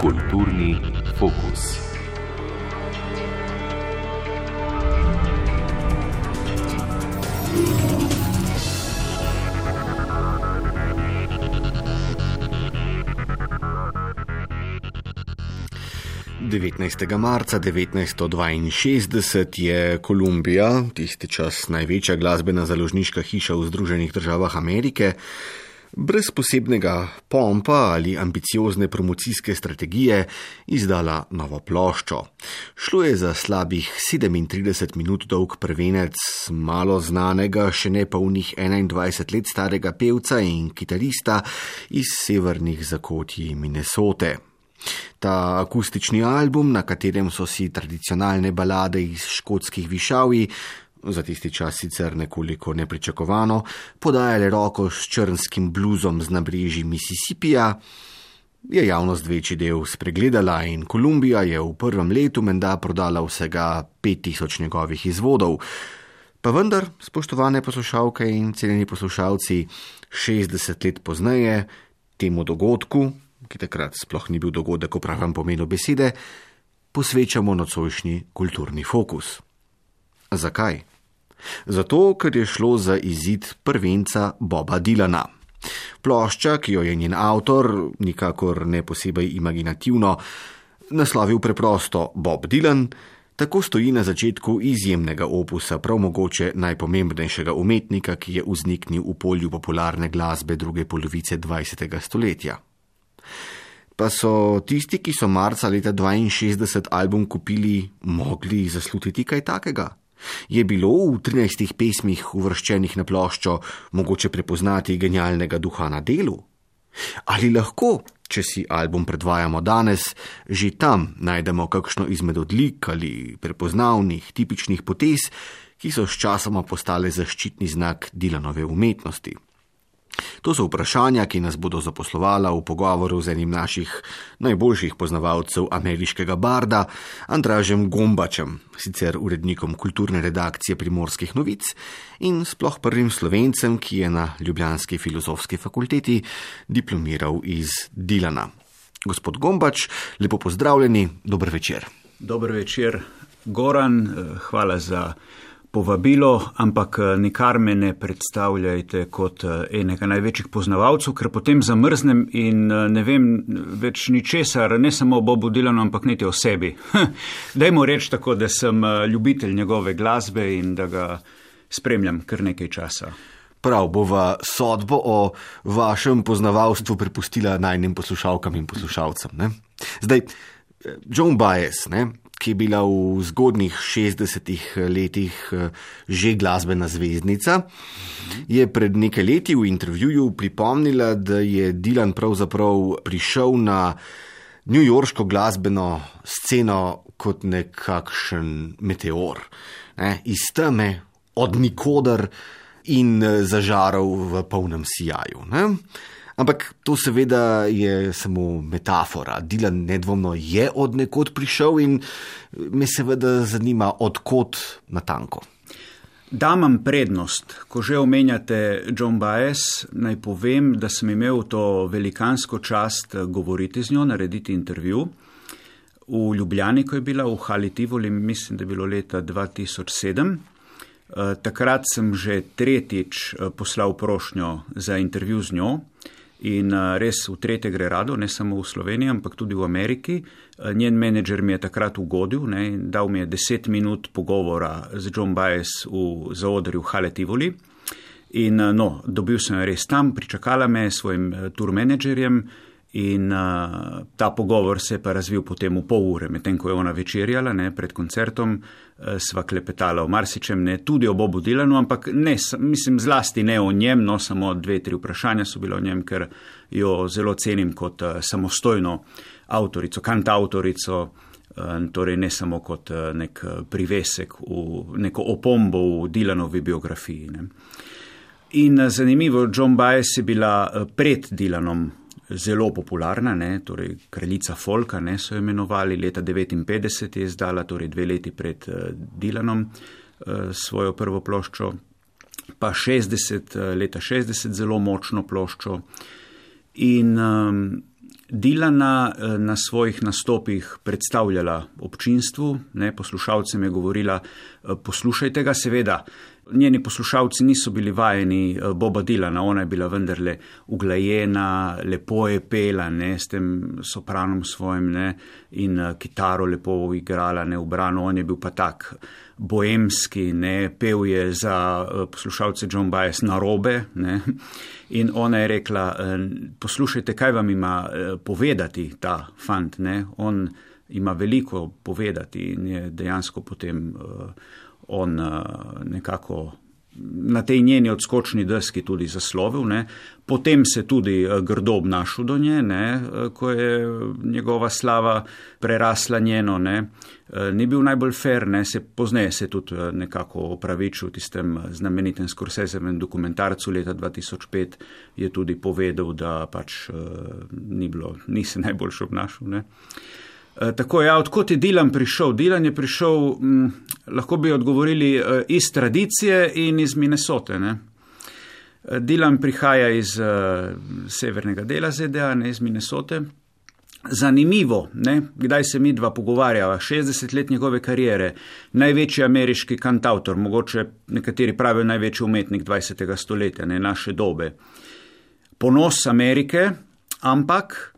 Kulturni fokus. 19. marca 1962 je Kolumbija, tisti čas največja glasbena založniška hiša v Združenih državah Amerike, brez posebnega pompa ali ambiciozne promocijske strategije izdala novo ploščo. Šlo je za slabih 37 minut dolg prvenec malo znanega, še ne polnih 21 let starega pevca in kitarista iz severnih zakotji Minnesote. Ta akustični album, na katerem so si tradicionalne balade iz škotskih višavi, za tisti čas sicer nekoliko nepričakovano, podajale roko s črnskim bluzom z nabrežji Mississippija, je javnost večji del spregledala in Kolumbija je v prvem letu menda prodala vsega 5000 njegovih izvodov. Pa vendar, spoštovane poslušalke in cenjeni poslušalci, 60 let pozneje temu dogodku, ki takrat sploh ni bil dogodek v pravem pomenu besede, posvečamo nocojšnji kulturni fokus. Zakaj? Zato, ker je šlo za izid prvenca Boba Dilana. Plošča, ki jo je njen avtor, nikakor ne posebej imaginativno, naslovil preprosto Bob Dylan, tako stoji na začetku izjemnega opusa, prav mogoče najpomembnejšega umetnika, ki je vzniknil v polju popularne glasbe druge polovice 20. stoletja. Pa so tisti, ki so marca leta 62 album kupili, mogli zaslutiti kaj takega? Je bilo v 13 pesmih uvrščenih na ploščo mogoče prepoznati genialnega duha na delu? Ali lahko, če si album predvajamo danes, že tam najdemo kakšno izmed odlik ali prepoznavnih, tipičnih potez, ki so sčasoma postale zaščitni znak Dilanove umetnosti? To so vprašanja, ki nas bodo zaposlovala v pogovoru z enim naših najboljših poznavalcev ameriškega barda, Andražem Gombačem, sicer urednikom kulturne redakcije primorskih novic in sploh prvim slovencem, ki je na Ljubljanski filozofski fakulteti diplomiral iz Dilana. Gospod Gombač, lepo pozdravljeni, dober večer. Dober večer, Goran, eh, hvala za povabilo, ampak eh, nikar me ne predstavljajte kot eh, enega največjih poznavalcev, ker potem zamrznem in eh, ne vem več ničesar, ne samo o Bobu Dilanu, ampak niti o sebi. Dajmo reči tako, da sem ljubitelj njegove glasbe in da ga spremljam kar nekaj časa. Prav bova sodbo o vašem poznavalstvu prepustila najnim poslušalkam in poslušalcem. Ne? Zdaj, John Baez, ne, ki je bila v zgodnih 60-ih letih eh, že glasbena zvezdnica, je pred nekaj leti v intervjuju pripomnila, da je Dylan pravzaprav prišel na newyorško glasbeno sceno kot nekakšen meteor, ne, iz teme, od nikoder in eh, zažaral v polnem sijaju. Ne. Ampak to seveda je samo metafora. Dilan nedvomno je od nekod prišel in me seveda zanima, odkot na tanko. Da imam prednost, ko že omenjate John Baez, naj povem, da sem imel to velikansko čast govoriti z njo, narediti intervju. V Ljubljani, ko je bila v Hali Tivoli, mislim, da je bilo leta 2007. Eh, takrat sem že tretjič eh, poslal prošnjo za intervju z njo. In res v tretje gre rado, ne samo v Sloveniji, ampak tudi v Ameriki. Njen menedžer mi je takrat ugodil, ne, dal mi je deset minut pogovora z John Baez v zaodrju Hale Tivoli. In no, dobil sem res tam, pričakala me s svojim tour menedžerjem. In uh, ta pogovor se je pa razvil potem v pol ure, medtem ko je ona večerjala ne, pred koncertom, uh, sva klepetala o marsičem, ne tudi o Bobu Dilanu, ampak ne, mislim zlasti ne o njem, no samo dve, tri vprašanja so bile o njem, ker jo zelo cenim kot uh, samostojno avtorico, kantautorico, uh, torej ne samo kot uh, nek privesek v neko opombo v Dilanovi biografiji. Ne. In zanimivo, John Baez je bila pred Dilanom zelo popularna, ne, torej kraljica Folka, ne so imenovali, leta 1959 je izdala, torej dve leti pred uh, Dilanom, uh, svojo prvo ploščo. pa 60, leta 60 zelo močno ploščo. In um, Dilana na svojih nastopih predstavljala občinstvu, ne, poslušalcem je govorila: Poslušajte ga, seveda, njeni poslušalci niso bili vajeni eh, Boba Dilana, ona je bila vendarle uglajena, lepo je pela, ne, s tem sopranom svojim ne, in eh, kitaro lepo igrala, ne, ubrano, on je bil pa tak boemski, ne, pel je za eh, poslušalce John Baez na robe, ne, in ona je rekla, poslušajte, kaj vam ima povedati ta fant, ne, on ima veliko povedati in je dejansko potem uh, on uh, nekako na tej njeni odskočni deski tudi zaslovil. Ne. Potem se tudi uh, grdo obnašal do nje, ne, uh, ko je njegova slava prerasla njeno. Ne. Ni bil najbolj fer, ne, se pozneje se tudi nekako opravičil v tistem znamenitem Skorsezevem dokumentarcu leta 2005, je tudi povedal, da pač ni bilo, ni se najboljš obnašal. Ne. Eh, tako je, ja, odkot je Dilan prišel? Dilan je prišel, hm, lahko bi odgovorili, eh, iz tradicije in iz Minnesote. Ne? Eh, Dilan prihaja iz uh, severnega dela ZDA, ne iz Minnesote. Zanimivo, ne? kdaj se mi dva pogovarjava, 60 let njegove karijere, največji ameriški kantautor, mogoče nekateri pravijo največji umetnik 20. stoletja, ne naše dobe. Ponos Amerike, ampak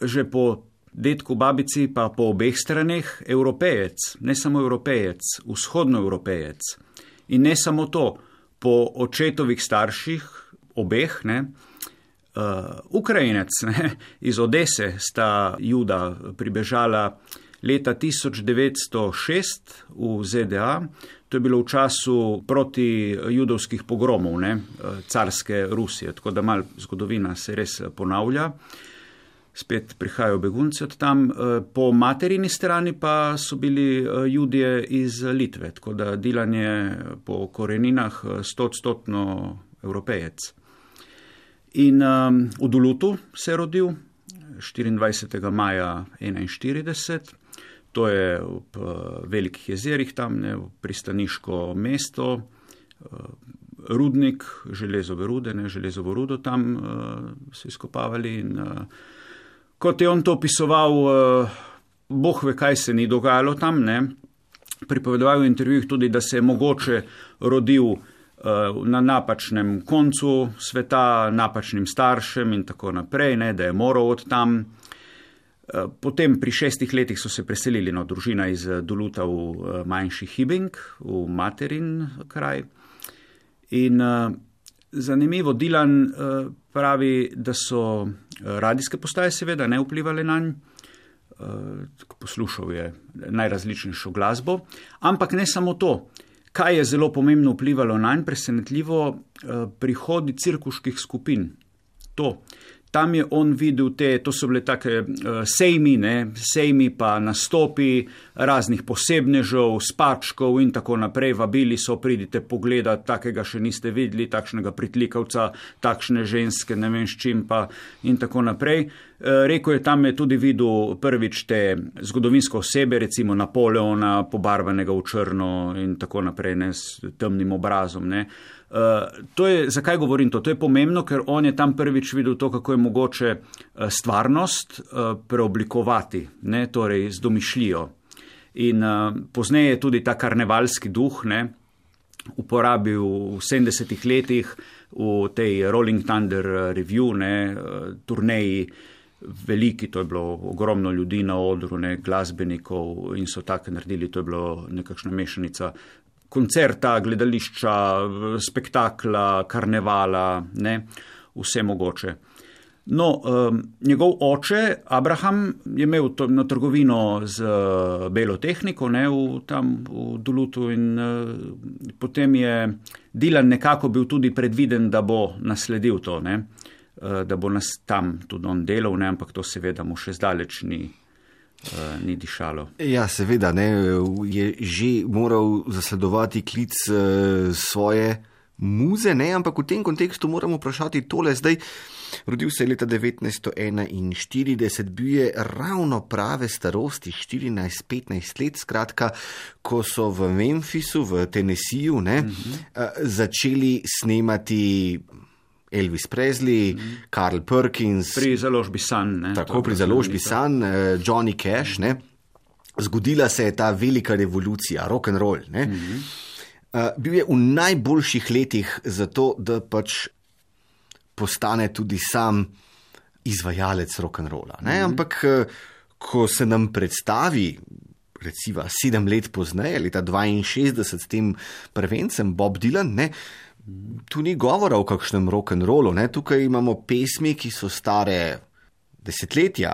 že po detku, babici pa po obeh straneh evropejec, ne samo evropejec, vzhodnoevropejec. In ne samo to, po očetovih starših, obeh, ne, uh, Ukrajinec ne, iz Odese sta juda pribežala leta 1906 v ZDA. To je bilo v času proti judovskih pogromov, ne, uh, carske Rusije, tako da mal zgodovina se res ponavlja. Uh, spet prihajajo begunci od tam. Eh, po materini strani pa so bili eh, judje iz Litve, tako da Dilan je po koreninah eh, stotstotno evropejec. In um, v Dulutu se je rodil 24. maja 1941. To je v velikih jezerih tam, ne, pristaniško mesto, rudnik, železove rude, ne, železovo rudo tam uh, so izkopavali in uh, kot je on to opisoval, uh, boh ve, kaj se ni dogajalo tam. Ne? Pripovedoval je v intervjujih tudi, da se je mogoče rodil uh, na napačnem koncu sveta, napačnim staršem in tako naprej, ne? da je moral od tam. Eh, potem pri šestih letih so se preselili na no, družina iz Duluta v manjši Hibing, v materin kraj. In uh, zanimivo, Dilan uh, pravi, da so radijske postaje seveda ne vplivali na njega, poslušal je najrazličnejšo glasbo, ampak ne samo to. Kaj je zelo pomembno vplivalo na njega, presenetljivo, eh, prihodi cirkuških skupin. To, tam je on videl te, to so bile take uh, sejmi, ne, sejmi pa nastopi raznih posebnežev, spačkov in tako naprej. Vabili so, pridite pogledat, takega še niste videli, takšnega pritlikavca, takšne ženske, ne vem s čim pa in tako naprej. Uh, Rekl je, tam je tudi videl prvič te zgodovinske osebe, recimo Napoleona, pobarvanega v črno in tako naprej, ne, s temnim obrazom. Ne. Eh, to je, zakaj govorim to? To je pomembno, ker on je tam prvič videl to, kako je mogoče eh, stvarnost uh, preoblikovati, ne, torej z domišljijo. In uh, pozneje je tudi ta karnevalski duh ne, uporabil v 70-ih letih v tej Rolling Thunder Review, ne, uh, turneji. Veliki, to je bilo ogromno ljudi na odru, ne, glasbenikov in so tako naredili, to je bilo nekakšna mešanica koncerta, gledališča, spektakla, karnevala, ne, vse mogoče. No, um, njegov oče, Abraham, je imel to, no, trgovino z uh, belo tehniko ne, v, tam v Dulutu in uh, potem je Dilan nekako bil tudi predviden, da bo nasledil to, ne, uh, da bo nas tam tudi on delal, ne, ampak to seveda mu še zdaleč ni uh, ni dišalo. Ja, seveda, ne, je že moral zasledovati klic uh, svoje muze, ne? ampak v tem kontekstu moramo vprašati tole zdaj. Rodil se je leta 1941, bil je ravno prave starosti, 14-15 let, skratka, ko so v Memphisu, v Tennesseeju, ne, uh -huh. začeli snemati. Elvis Presley, mm -hmm. Karl Perkins. Pri založbi Sun. Ne, tako, pri založbi Sun, uh, Johnny Cash. Ne. Zgodila se je ta velika revolucija, rock and roll. Mm -hmm. uh, bil je v najboljših letih za to, da pač postane tudi sam izvajalec rock and rolla. Mm -hmm. Ampak, uh, ko se nam predstavi. Recimo sedem let pozneje, leta 62, s tem prvencem Bob Dylan, ne, tu ni govora o kakšnem rock'n'rollu. Tukaj imamo pesmi, ki so stare desetletja,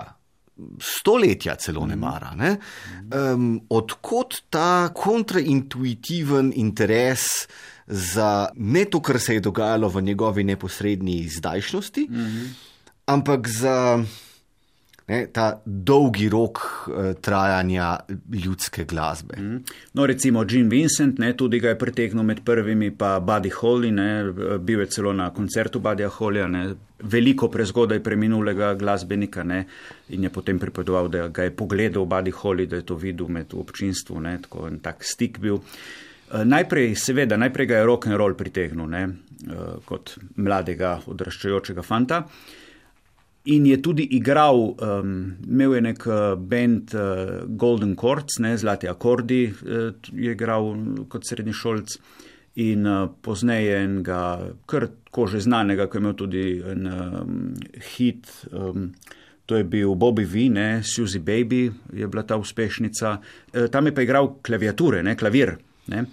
stoletja, celo ne mara. Ne? Um, odkot ta kontraintuitiven interes za ne to, kar se je dogajalo v njegovi neposrednji zdajšnosti, mm -hmm. ampak za ne, ta dolgi rok uh, trajanja ljudske glasbe. Mm. No, recimo Jim Vincent, ne, tudi ga je pritegnil med prvimi, pa Buddy Holly, ne, bil je celo na koncertu Buddyja Hollyja, ne, veliko prezgodaj preminulega glasbenika ne, in je potem pripovedoval, da ga je pogledal Buddy Holly, da je to videl med občinstvom, ne, tako en tak stik bil. Eh, najprej, seveda, najprej ga je rock and roll pritegnil ne, eh, kot mladega odraščajočega fanta. In je tudi igral, um, imel je nek uh, band uh, Golden Chords, ne, zlati akordi, uh, je igral kot srednji šolc. In uh, pozneje enega, kar kože znanega, ki je imel tudi en um, hit, um, to je bil Bobby V, ne, Suzy Baby je bila ta uspešnica. Uh, tam je pa igral klaviature, ne, klavir. Ne.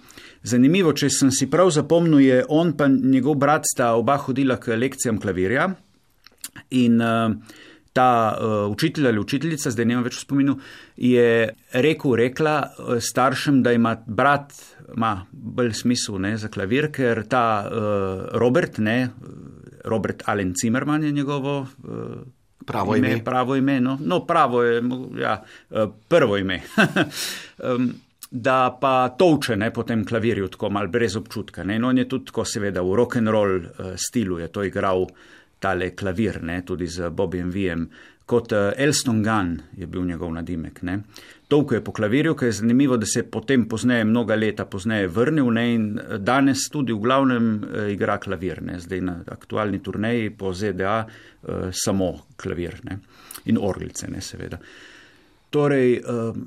Zanimivo, če sem si prav zapomnil, je on pa njegov brat sta oba hodila k lekcijam klavirja. In uh, ta uh, učitelj ali učiteljica, zdaj ne vem več v spominu, je rekel, rekla uh, staršem, da ima brat ima bolj smisel ne, za klavir, ker ta uh, Robert, ne, Robert Allen Zimmerman je njegovo. Uh, Pravo ime. ime. Pravo ime, no, no pravo je, ja, prvo ime. um, da pa toče ne, po tem klavirju, tako mal brez občutka. Ne. No, on je tudi, ko seveda v rock and roll uh, stilu je to igral uh, tale klavir, ne, tudi z Bobjem Vijem, kot uh, Elston Gunn je bil njegov nadimek. Tolko je po klavirju, ker je zanimivo, da se potem pozneje, mnoga leta pozneje vrnil ne, in eh, danes tudi v glavnem uh, igra klavir, ne, zdaj na aktualni turneji po ZDA uh, samo klavir ne, in orglice, ne seveda. Torej, uh,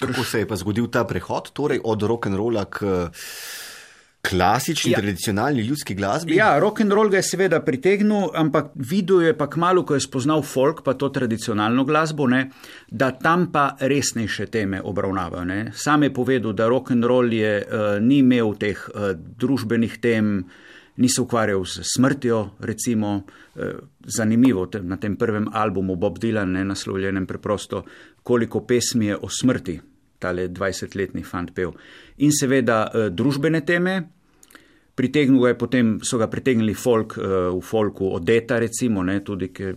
Kako se je pa zgodil ta prehod, torej od rock'n'rolla k uh, klasični, ja. tradicionalni ljudski glasbi. Ja, rock and roll ga je seveda pritegnil, ampak videl je pa kmalo, ko je spoznal folk, pa to tradicionalno glasbo, ne, da tam pa resnejše teme obravnavajo. Ne. Sam je povedal, da rock and roll je uh, ni imel teh uh, družbenih tem, ni se ukvarjal z smrtjo, recimo. Uh, zanimivo na tem prvem albumu Bob Dylan, ne naslovljenem preprosto, koliko pesmi je o smrti tale 20-letni fant pev. In seveda uh, družbene teme, pritegnil je potem, so ga pritegnili folk, uh, v folku odeta, recimo, ne, tudi, ki je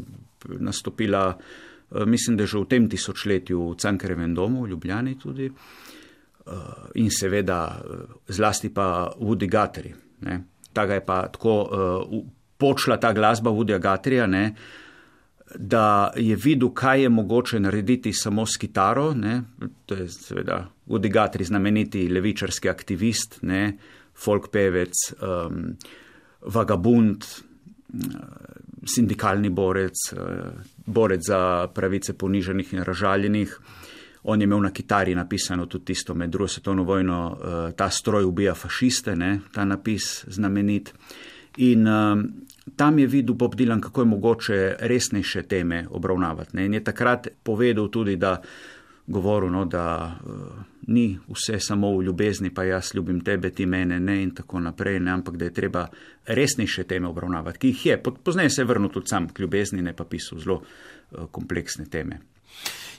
nastopila, uh, mislim, da že v tem tisočletju v Cankarevem domu, v Ljubljani tudi. In seveda zlasti pa Woody Guthrie. Ta ga je pa tako počla ta glasba Woody Guthrieja, da je videl, kaj je mogoče narediti samo s kitaro. Ne? To je seveda Udigatri, znameniti levičarski aktivist, ne? folk pevec, um, vagabund, sindikalni borec, uh, borec za pravice poniženih in ražaljenih. On je imel na kitari napisano tudi tisto med drugo svetovno vojno, uh, ta stroj ubija fašiste, ne? ta napis znamenit. In um, tam je videl Bob Dylan, kako je mogoče resnejše teme obravnavati. Ne? In je takrat povedal tudi, da, govoril, no, da uh, ni vse samo v ljubezni, pa jaz ljubim tebe, ti mene ne in tako naprej, ne? ampak da je treba resnejše teme obravnavati, ki jih je. Pozneje se je vrnil tudi sam k ljubezni, ne pa pisal zelo uh, kompleksne teme.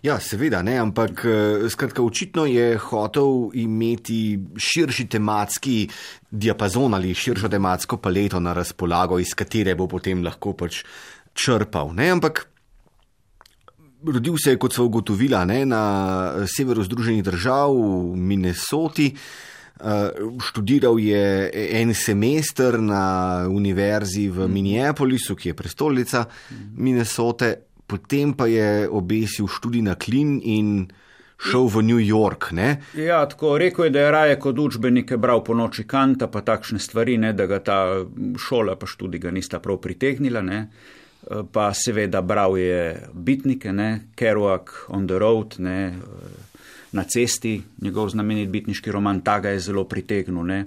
Ja, seveda, ne, ampak eh, skratka, očitno je hotel imeti širši tematski diapazon ali širšo tematsko paleto na razpolago, iz katere bo potem lahko pač črpal. Ne, ampak rodil se je, kot so ugotovila, ne, na severu Združenih držav, v Minnesoti. Študiral je en semester na univerzi v Minneapolisu, ki je prestolnica Minnesote, potem pa je obesil študij na Klin in šel v New York. Ne? Ja, tako rekel je, da je raje kot učbenike bral po noči kanta, pa takšne stvari, ne, da ga ta šola pa študij ga nista prav pritegnila. Ne. Pa seveda bral je bitnike, ne, Kerouac on the road, ne, na cesti, njegov znamenit bitniški roman, ta ga je zelo pritegnil. Ne.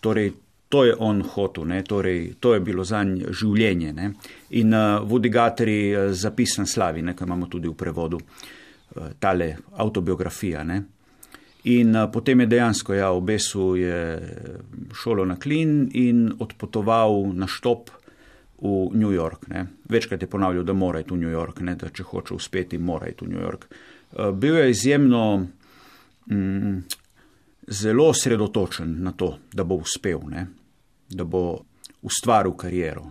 Torej, to je on hotel, ne, torej, to je bilo za njega življenje. Ne. In uh, Vodigateri uh, zapisan slavi, nekaj imamo tudi v prevodu. Uh, tale autobiografija. Ne? In a, potem je dejansko ja, obesil je šolo na Klin in odpotoval na štop v New York. Ne? Večkrat je ponavljal, da mora iti v New York, ne? da če hoče uspeti, mora iti v New York. A, bil je izjemno mm, zelo osredotočen na to, da bo uspel, ne? Da bo ustvaril kariero.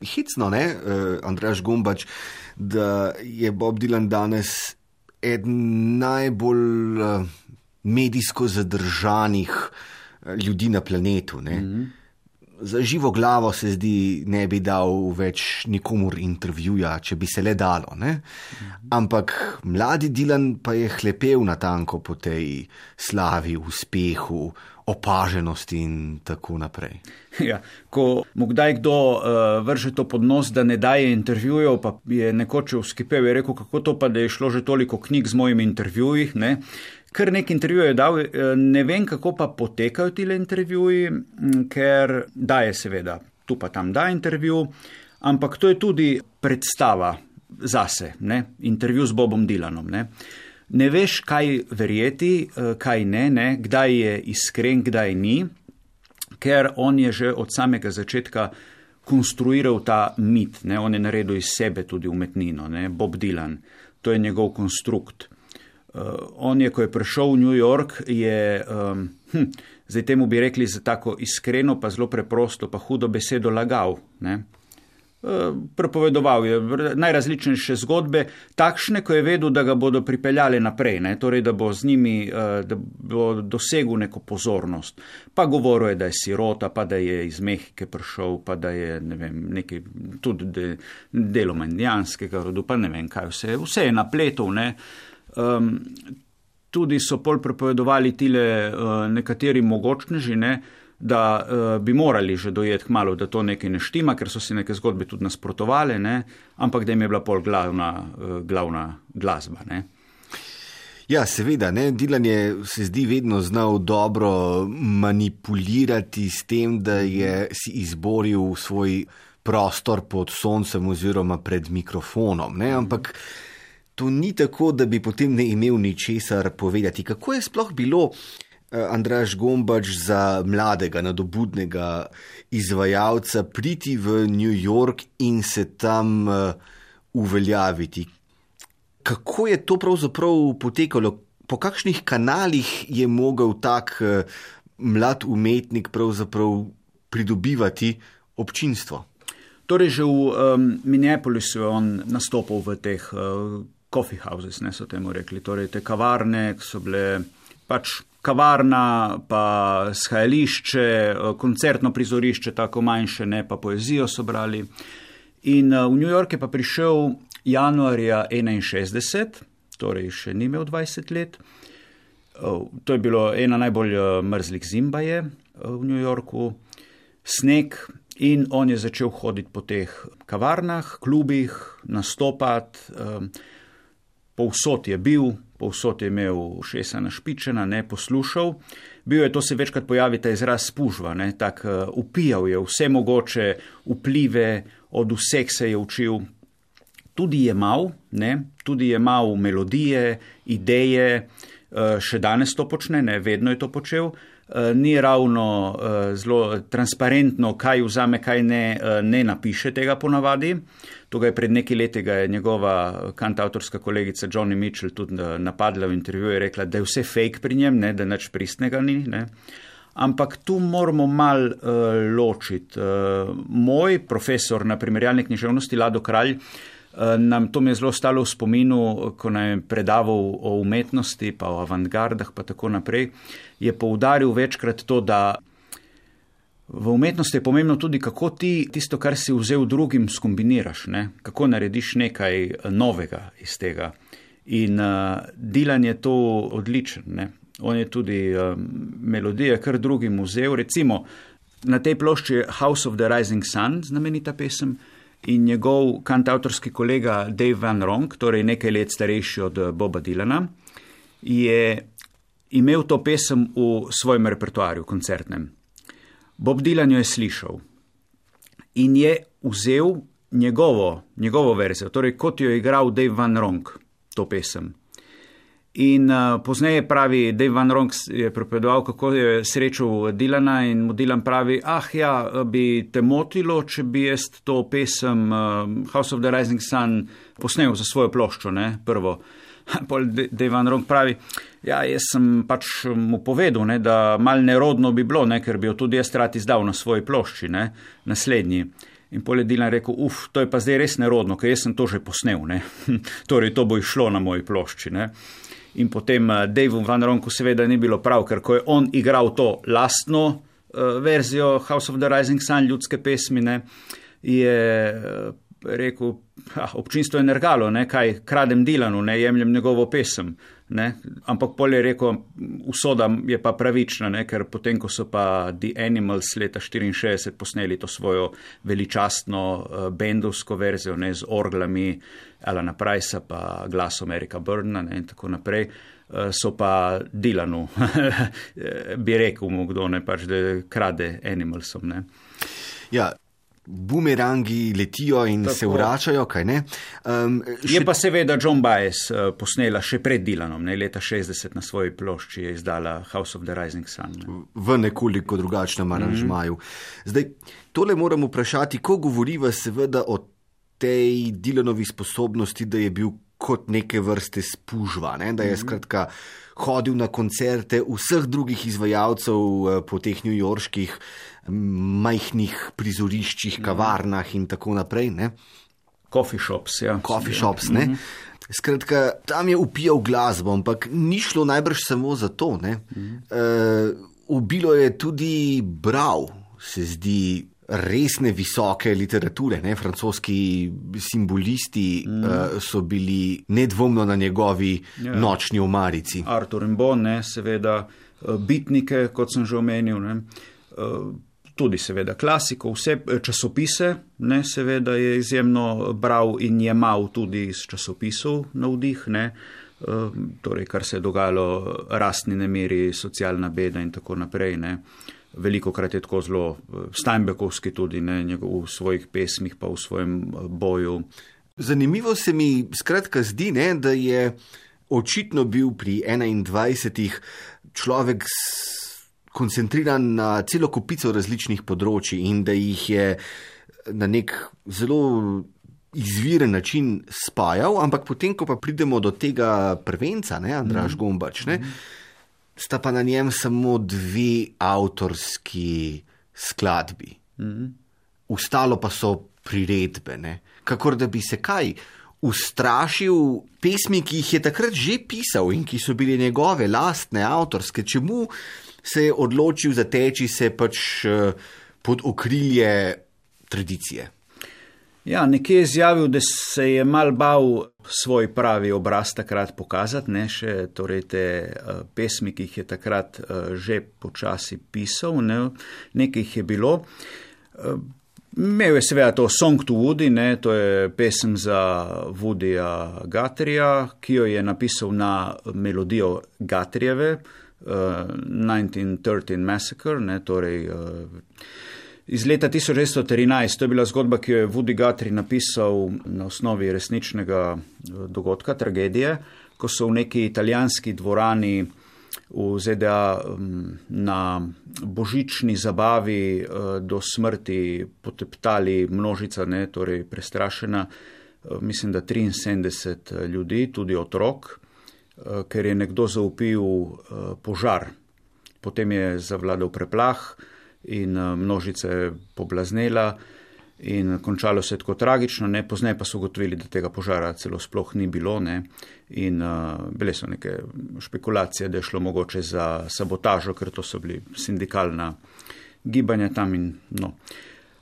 Hicno, ne, Andraš Gumbač, da je Bob Dylan danes eden najbolj uh, medijsko zadržanih uh, ljudi na planetu. Mm -hmm. Za živo glavo se zdi, ne bi dal več nikomur intervjuja, če bi se le dalo. Mm -hmm. Ampak mladi Dilan pa je hlepel na tanko po tej slavi, uspehu, opaženosti in tako naprej. Ja, ko mu kdaj kdo uh, vrže to pod nos, da ne daje intervjujev, pa je nekoč vskipel in rekel, kako to pa, da je šlo že toliko knjig z mojimi intervjuji. Ne? Ker nek intervju je dal, eh, ne vem, kako pa potekajo ti intervjuji, ker daje seveda tu pa tam da intervju, ampak to je tudi predstava zase, ne? intervju z Bobom Dilanom. Ne? Ne veš, kaj verjeti, eh, kaj ne, ne, kdaj je iskren, kdaj ni, ker on je že od samega začetka konstruiral ta mit, ne, on je naredil iz sebe tudi umetnino, ne, Bob Dylan, to je njegov konstrukt. Uh, on je, ko je prišel v New York, je, um, hm, zdaj temu bi rekli za tako iskreno, pa zelo preprosto, pa hudo besedo lagal. Ne. Prepovedoval je najrazličnejše zgodbe, takšne, ko je vedel, da ga bodo pripeljali naprej, ne? torej da bo z njimi, eh, da bo dosegel neko pozornost. Pa govoril je, da je sirota, pa da je iz Mehike prišel, pa da je ne vem, nekaj tudi de, deloma indijanskega rodu, pa ne vem kaj vse, vse je napletov. Ne? Um, tudi so pol prepovedovali tile uh, nekateri mogočneži, ne? Da uh, bi morali že dojeti kmalo, da to nekaj ne štima, ker so si neke zgodbe tudi nasprotovali, ne? ampak da jim je bila pol glavna, uh, glavna glasba. Ne? Ja, seveda, ne? Dilan je se zdi vedno znal dobro manipulirati s tem, da je si izboril svoj prostor pod soncem oziroma pred mikrofonom. Ne? Ampak to ni tako, da bi potem ne imel ničesar povedati. Kako je sploh bilo? Eh, Andraš Gombač za mladega, nadobudnega izvajalca priti v New York in se tam uh, uveljaviti. Kako je to pravzaprav potekalo, po kakšnih kanalih je mogel tak uh, mlad umetnik pravzaprav pridobivati občinstvo? Torej, že v um, Minneapolisu je on nastopil v teh uh, coffee houses, ne so temu rekli, torej te kavarne, ki so bile pač kavarna, pa shajališče, koncertno prizorišče, tako manjše, ne pa poezijo so brali. In v New York je pa prišel januarja 61, torej še ni imel 20 let. To je bilo ena najbolj mrzlih zimbaje v New Yorku, sneg. In on je začel hoditi po teh kavarnah, klubih, nastopati, povsod je bil, povsod je imel šesa našpičena, ne poslušal. Bil je to se večkrat pojavi ta izraz spužva, ne, tak uh, upijal je vse mogoče vplive, od vseh se je učil. Tudi je mal, ne, tudi je mal melodije, ideje, uh, še danes to počne, ne, vedno je to počel. Uh, ni ravno zelo transparentno, kaj vzame, kaj ne, ne napiše tega ponavadi. Uh, Tukaj pred nekaj leti je njegova kantautorska kolegica Johnny Mitchell tudi eh, napadla v intervjuju in rekla, da je vse fake pri njem, ne, da nič pristnega ni. Ne. Ampak tu moramo mal uh, ločiti. Uh, moj profesor na primerjalni književnosti Lado Kralj nam to mi je zelo stalo v spominu, ko nam je predaval o umetnosti, pa o avantgardah, pa tako naprej, je poudaril večkrat to, da v umetnosti je pomembno tudi, kako ti tisto, kar si vzel drugim, skombiniraš, ne? kako narediš nekaj novega iz tega. In uh, Dilan je to odličen. Ne? On je tudi uh, melodije, kar drugim vzel. Recimo na tej plošči je House of the Rising Sun, znamenita pesem, in njegov kantautorski kolega Dave Van Ronk, torej nekaj let starejši od Boba Dilana, je imel to pesem v svojem repertoarju, koncertnem. Bob Dylan jo je slišal in je vzel njegovo, njegovo verzijo, torej kot jo je igral Dave Van Ronk, to pesem. In uh, pozneje pravi, Dave Van Ronk je prepovedal, kako je srečal Dilana in mu Dilan pravi, ah ja, bi te motilo, če bi jaz to pesem uh, House of the Rising Sun posnel za svojo ploščo, ne, prvo. Pol Dave Van Ronk pravi, ja, jaz sem pač mu povedal, ne, da mal nerodno bi bilo, ne, ker bi jo tudi jaz rad izdal na svoji plošči, ne, naslednji. In pol je Dilan rekel, uf, to je pa zdaj res nerodno, ker jaz sem to že posnel, ne. torej, to bo išlo na moji plošči, ne. In potem uh, Dave Van Ronku seveda ni bilo prav, ker ko je on igral to lastno uh, verzijo House of the Rising Sun ljudske pesmine, je uh, rekel, ah, občinstvo je nergalo, ne, kaj kradem Dilanu, ne jemljem njegovo pesem. Ne? Ampak pol je rekel, usoda je pa pravična, ne? ker potem, ko so pa The Animals leta 64 posneli to svojo veličastno uh, bendovsko verzijo ne? z orglami Alana Pricea pa glasom Erika Burna ne? in tako naprej, uh, so pa Dilanu, bi rekel mu kdo, ne pač, da krade Animalsom. Ne? Ja, bumerangi letijo in Tako. se vračajo. Um, še... Je pa seveda John Baez uh, posnela še pred Dilanom, ne, leta 60 na svoji plošči je izdala House of the Rising Sun. Ne. V nekoliko drugačnem aranžmaju. Mm -hmm. Zdaj, tole moram vprašati, ko govoriva seveda o tej Dilanovi sposobnosti, da je bil kot neke vrste spužva, ne, da je -hmm. skratka hodil na koncerte vseh drugih izvajalcev uh, po teh newyorških majhnih prizoriščih, mhm. kavarnah in tako naprej. Ne? Coffee shops, ja. Coffee shops, ne. Mm -hmm. Skratka, tam je upijal glasbo, ampak ni šlo najbrž samo za to. Mm -hmm. uh, ubilo je tudi bral, se zdi, resne visoke literature. Ne? Francoski simbolisti mm. uh, so bili nedvomno na njegovi ja. nočni omarici. Artur in Bon, ne? seveda, bitnike, kot sem že omenil. Uh, tudi seveda klasiko, vse eh, časopise, ne, seveda je izjemno bral in jemal tudi iz časopisov navdih, ne, eh, torej kar se je dogajalo, rastni nemiri, socialna beda in tako naprej. Ne. Veliko krat je tako zelo eh, Steinbeckovski tudi ne, v svojih pesmih pa v svojem boju. Zanimivo se mi skratka zdi, ne, da je očitno bil pri 21. človek s koncentriran na celo kupico različnih področji in da jih je na nek zelo izviren način spajal, ampak potem, ko pa pridemo do tega prvenca, ne, Andraš mm. Gombač, ne, sta pa na njem samo dve avtorski skladbi. Mm. Ostalo pa so priredbe, ne, kakor da bi se kaj. Ustrašil pesmi, ki jih je takrat že pisal in ki so bile njegove lastne avtorske, čemu se je odločil zateči se pač eh, pod okrilje tradicije. Ja, nekje je izjavil, da se je mal bal svoj pravi obraz takrat pokazati, ne še torej te uh, pesmi, ki jih je takrat uh, že počasi pisal, ne, nekaj jih je bilo. Uh, Imel je seveda to Song to Woody, ne, to je pesem za Woodyja Gatrija, ki jo je napisal na melodijo Gatrijeve, uh, 1913 Massacre, ne, torej uh, iz leta 1913. To je bila zgodba, ki jo je Woody Guthrie napisal na osnovi resničnega eh, dogodka, tragedije, ko so v neki italijanski dvorani v ZDA um, na božični zabavi uh, do smrti poteptali množica, ne, torej prestrašena, uh, mislim, da 73 ljudi, tudi otrok. Eh, ker je nekdo zaupil eh, požar. Potem je zavladal preplah in eh, množica je poblaznela. In končalo se je tako tragično, ne pozneje pa so ugotovili, da tega požara celo sploh ni bilo. Ne. In uh, bile so neke špekulacije, da je šlo mogoče za sabotažo, ker to so bili sindikalna gibanja tam in no.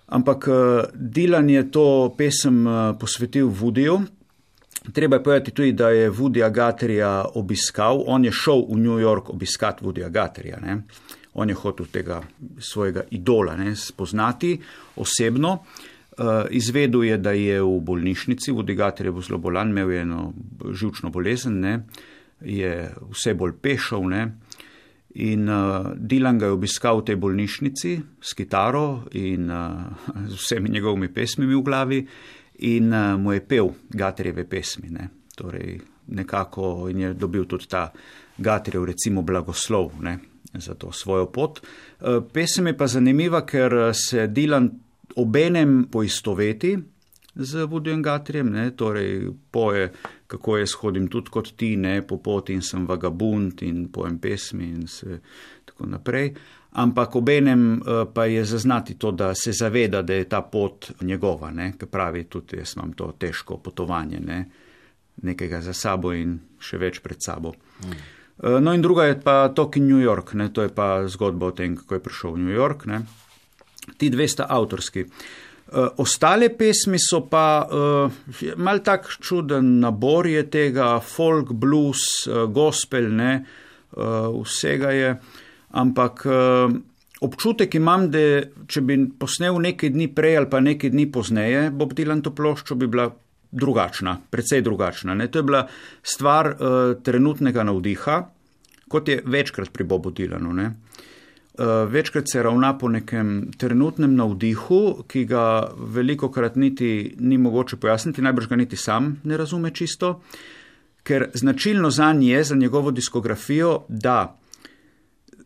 Ampak uh, Dilan je to pesem uh, posvetil Vudiju. Treba je povedati tudi, da je Vudi Agaterja obiskal, on je šel v New York obiskati Vudi Agaterja. Ne. On je hotel tega svojega idola ne, spoznati osebno. Uh, izvedel je, da je v bolnišnici, vodigator je bil zelo bolan, imel je eno žilčno bolezen, ne, je vse bolj pešal. Ne, in uh, Dilan ga je obiskal v tej bolnišnici s kitaro in uh, z vsemi njegovimi pesmimi v glavi in uh, mu je pel Gaterjeve pesmi. Ne, torej nekako in je dobil tudi ta Gaterjev, recimo, blagoslov. Ne, za to svojo pot. Eh, pesem je pa zanimiva, ker eh, se Dilan obenem poistoveti z Vudijem Gatrijem, ne, torej poje, kako jaz hodim tudi kot ti, ne, po poti in sem vagabund in pojem pesmi in se tako naprej. Ampak obenem eh, pa je zaznati to, da se zaveda, da je ta pot njegova, ne, ker pravi tudi jaz imam to težko potovanje, ne, nekega za sabo in še več pred sabo. Eh, no, in druga je pa Tokio New York, ne? to je pa zgodba o tem, kako je prišel v New York. Ne? Ti dve sta avtorski. Uh, ostale pesmi so pa mal tak čuden nabor je tega, folk, blues, gospel, ne, vsega je. Ampak uh, občutek imam, da če bi posnel nekaj dni prej ali pa nekaj dni pozneje, Bob Dylan to ploščo bi bila drugačna, precej drugačna. Ne? To je bila stvar uh, trenutnega navdiha, kot je večkrat pri Bobu Dilanu. Uh, večkrat se ravna po nekem trenutnem navdihu, ki ga veliko krat niti ni mogoče pojasniti, najbrž ga niti sam ne razume čisto, ker značilno za njega je, za njegovo diskografijo, da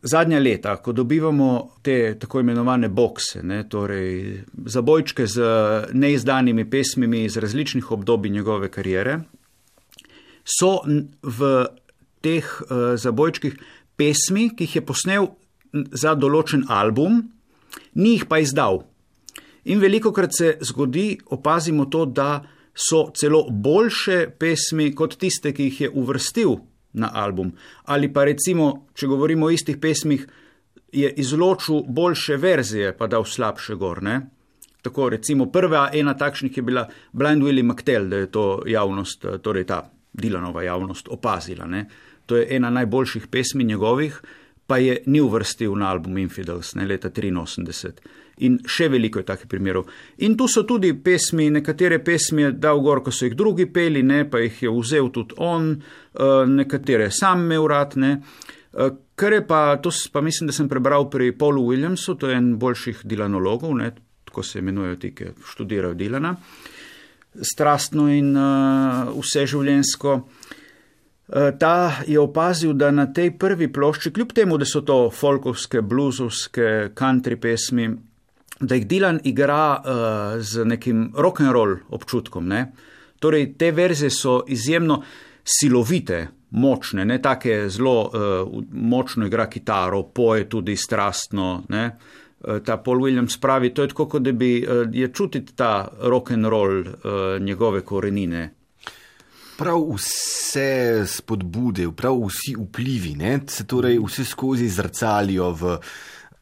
zadnja leta, ko dobivamo te tako imenovane bokse, ne, torej zabojčke z neizdanimi pesmimi iz različnih obdobij njegove kariere, so v teh uh, zabojčkih pesmi, ki jih je posnel za določen album, ni jih pa izdal. In veliko krat se zgodi, opazimo to, da so celo boljše pesmi kot tiste, ki jih je uvrstil na album. Ali pa recimo, če govorimo o istih pesmih, je izločil boljše verzije, pa dal slabše gorne. Tako recimo prva ena takšnih je bila Blind Willie McTell, da je to javnost, torej ta Dilanova javnost opazila. Ne. To je ena najboljših pesmi njegovih, pa je ni uvrstil na album Infidels, ne leta 83. In še veliko je takih primerov. In tu so tudi pesmi, nekatere pesmi je dal gor, ko so jih drugi peli, ne, pa jih je vzel tudi on, eh, nekatere sam imel rad. Ne. Eh, kar je pa, to pa mislim, da sem prebral pri Paulu Williamsu, to je en boljših dilanologov, ne, tako se imenujejo ti, ki študirajo dilana, strastno in uh, vseživljensko. Ta je opazil, da na tej prvi plošči, kljub temu, da so to folkovske, bluzovske, country pesmi, da jih Dilan igra uh, z nekim rock and roll občutkom. Ne? Torej, te verzije so izjemno silovite, močne, ne take zelo uh, močno igra kitaro, poje tudi strastno. Ne? Uh, ta Paul Williams pravi, to je tako, kot da bi je čutiti ta rock and roll njegove korenine. Prav vse spodbude, prav vsi vplivi, ne, se torej vse skozi zrcalijo v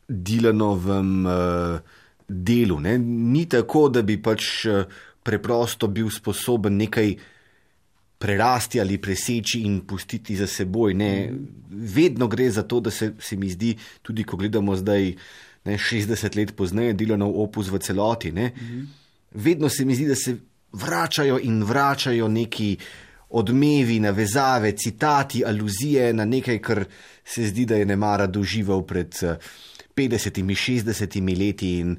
Dilanovem uh, delu. Ne? Ni tako, da bi pač eh, preprosto bil sposoben nekaj prerasti ali preseči in pustiti za seboj. Ne? Vedno gre za to, da se, se mi zdi, tudi ko gledamo zdaj, ne, 60 let pozneje, delovno opus v celoti. Ne? Vedno se mi zdi, da se vračajo in vračajo neki. Odmevi, navezave, citati, aluzije na nekaj, kar se zdi, da je ne mara doživel pred 50, eh, 60 leti, in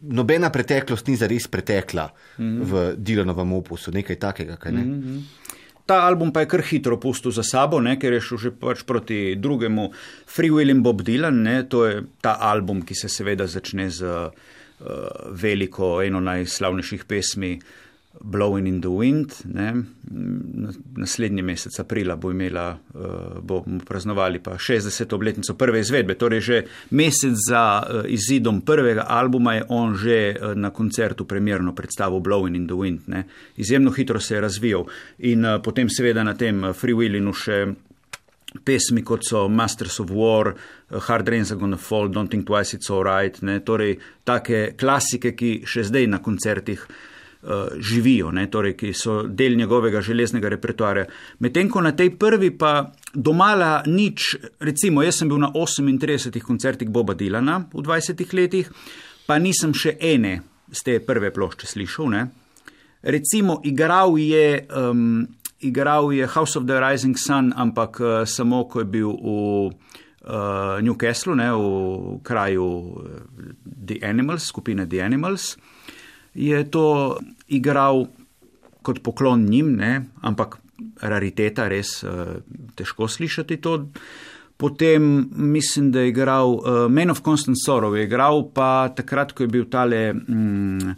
nobena preteklost ni zares pretekla mm -hmm. v Dilanovem opusu, nekaj takega. Kaj ne? mm -hmm. Ta album pa je kar hitro pustil za sabo, ne, ker je šel že pač proti drugemu Free Will in Bob Dylan. Ne, to je ta album, ki se seveda začne z uh, veliko, eno najslavnejših pesmi Blowing in the Wind. Ne. Naslednji mesec aprila bo imela, eh, bomo praznovali pa 60. obletnico prve izvedbe, torej že mesec za eh, izidom prvega albuma je on že eh, na koncertu premjerno predstavil Blowing in the Wind. Ne. Izjemno hitro se je razvijal in potem seveda na tem Free Willinu še pesmi kot so Masters of War, Hard Rain's Gonna Fall, Don't Think Twice It's Alright, torej take klasike, ki še zdaj na koncertih uh, živijo, ne, torej, ki so del njegovega železnega repertoarja. Medtem ko na tej prvi pa domala nič, recimo jaz sem bil na 38 koncertih Boba Dilana v 20 letih, pa nisem še ene z te prve plošče slišal. Ne. Recimo igral je, um, igral je House of the Rising Sun, ampak uh, samo ko je bil v uh, Newcastlu, ne, v kraju The Animals, skupine The Animals je to igral kot poklon njim, ne? ampak rariteta, res uh, težko slišati to. Potem mislim, da je igral uh, Men of Constant Sorrow, je igral pa takrat, ko je bil tale. Mm,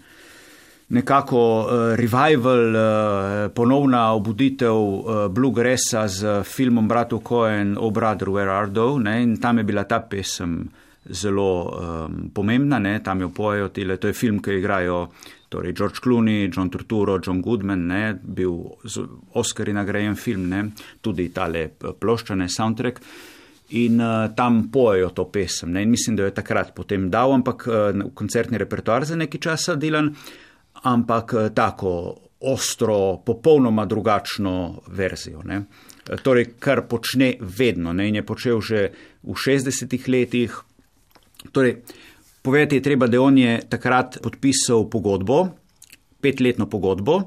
Nekako uh, revival, uh, ponovna obuditev uh, Bluegrassa z filmom Bratov Cohen, O Brother, Where Are Thou? In tam je bila ta pesem zelo um, pomembna, ne? tam jo pojejo, tile. to je film, ki igrajo torej George Clooney, John Turturro, John Goodman, ne? bil z Oscari nagrajen film, ne? tudi tale ploščane soundtrack. In uh, tam pojejo to pesem. Ne? In mislim, da jo je takrat potem dal, ampak uh, koncertni repertoar za nekaj časa delan, ampak uh, tako ostro, popolnoma drugačno verzijo. Ne? Torej, kar počne vedno ne? in je počel že v 60-ih letih. Torej, Povedati je treba, da on je takrat podpisal pogodbo, petletno pogodbo,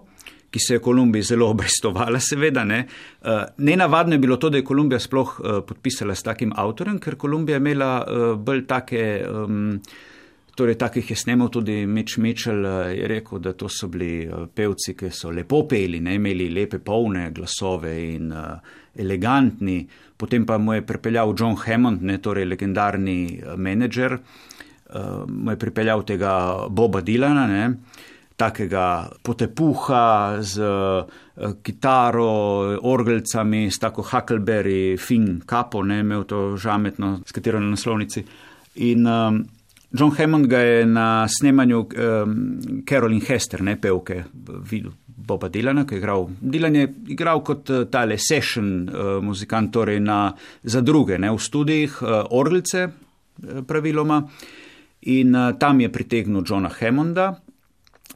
ki se je Kolumbiji zelo obrestovala, seveda. Ne. Eh, nenavadno je bilo to, da je Kolumbija sploh eh, podpisala s takim avtorem, ker Kolumbija je imela eh, bolj take. Um, Torej, takih je snemal tudi Mitch Mitchell, je rekel, da to so bili pevci, ki so lepo peli, ne imeli lepe polne glasove in uh, elegantni. Potem pa mu je pripeljal John Hammond, ne, torej legendarni menedžer, uh, mu je pripeljal tega Boba Dilana, ne, takega potepuha z uh, kitaro, orgelcami, s tako Huckleberry, fin kapo, ne, imel to žametno, s katero na naslovnici. In um, John Hammond ga je na snemanju um, Carolyn Hester, ne pevke, videl. Boba Dilana, ki je igral. Dilan je igral kot tale session uh, muzikant, torej na, za druge, ne, v studijih, uh, orlice uh, praviloma. In uh, tam je pritegnil Johna Hammonda,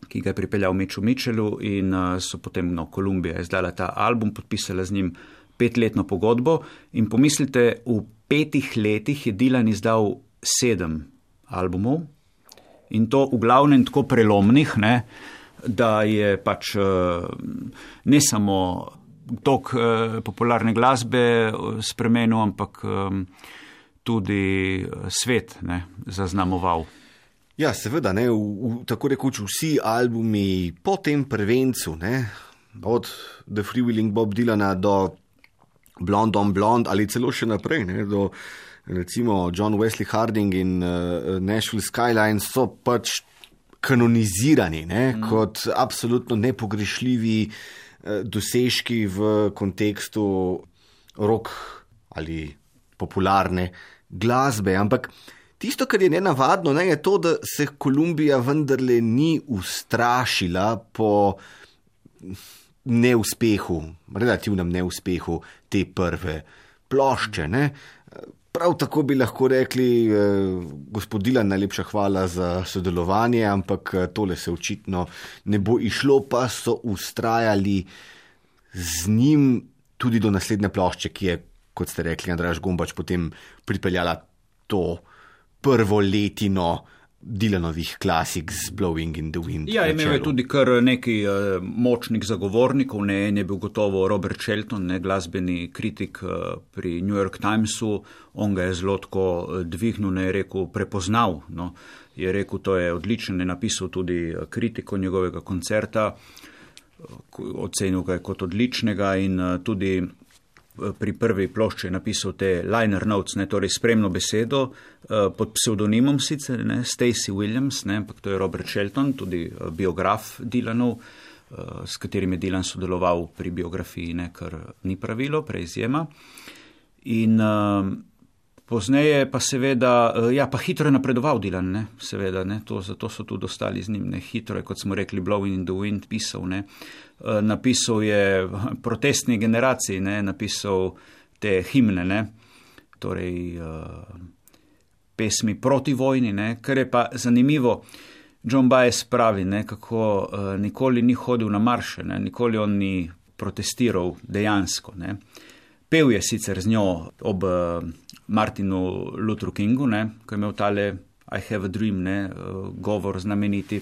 ki ga je pripeljal Meču Mičelu in uh, so potem no, Kolumbija izdala ta album, podpisala z njim petletno pogodbo. In pomislite, v petih letih je Dylan izdal sedem albumov in to v glavnem tako prelomnih, ne, da je pač uh, ne samo tok uh, popularne glasbe spremenil, ampak. Um, tudi eh, svet ne, zaznamoval. Ja, seveda, ne, v, v, tako rekoč vsi albumi po tem prvencu, ne, od The Freewheeling Bob Dylana do Blond on Blond ali celo še naprej, ne, do recimo John Wesley Harding in uh, Nashville Skyline so pač kanonizirani ne, mm. kot absolutno nepogrešljivi uh, dosežki v kontekstu rock ali popularne glasbe. Ampak tisto, kar je nenavadno, ne, je to, da se Kolumbija vendarle ni ustrašila po neuspehu, relativnem neuspehu te prve plošče. Ne. Prav tako bi lahko rekli, eh, gospodila, najlepša hvala za sodelovanje, ampak eh, tole se očitno ne bo išlo, pa so ustrajali z njim tudi do naslednje plošče, ki je kot ste rekli, Andraš Gombač potem pripeljala to prvo letino. Dilanovih klasik z Blowing in the Wind. Ja, imel je tudi kar nekaj uh, močnih zagovornikov, ne en je bil gotovo Robert Shelton, ne glasbeni kritik uh, pri New York Timesu, on ga je zelo tako uh, dvignil, ne je rekel, prepoznal. No. Je rekel, to je odličen, je napisal tudi kritiko njegovega koncerta, ocenil ga je kot odličnega in uh, tudi pri prvi plošči napisal te liner notes, ne, torej spremno besedo uh, pod psevdonimom sicer, ne, Stacy Williams, ne, ampak to je Robert Shelton, tudi uh, biograf Dylanov. s katerim je Dilan sodeloval pri biografiji, ne, kar ni pravilo, prej izjema. In pozneje pa seveda, ja, pa hitro je napredoval Dilan, ne, seveda, ne, to, zato so tudi ostali z njim, ne, hitro je, kot smo rekli, Blowing in the Wind pisal, ne, uh, napisal je protestni generaciji, ne, napisal te himne, ne, torej uh, pesmi proti vojni, ne, kar je pa zanimivo. John Baez pravi, ne, kako uh, nikoli ni hodil na marše, ne, nikoli on ni protestiral dejansko. Ne. Pev je sicer z njo ob uh, Martinu Lutheru Kingu, ne, ko je imel tale I have a dream, ne, uh, govor znameniti,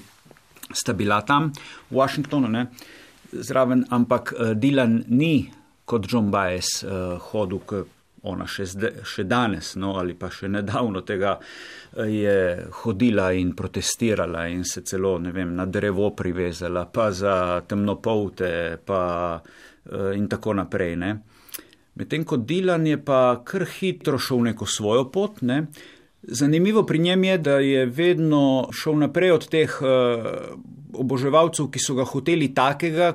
sta bila tam v Washingtonu, ne, zraven, ampak uh, Dylan ni kot John Baez uh, hodil k ona še, zde, še danes, no, ali pa še nedavno tega eh, je hodila in protestirala in se celo, vem, na drevo privezala, pa za temnopolte, pa eh, in tako naprej. Ne. Medtem ko Dilan je pa kar hitro šel neko svojo pot, ne. Zanimivo pri njem je, da je vedno šel naprej od teh uh, oboževalcev, ki so ga hoteli takega,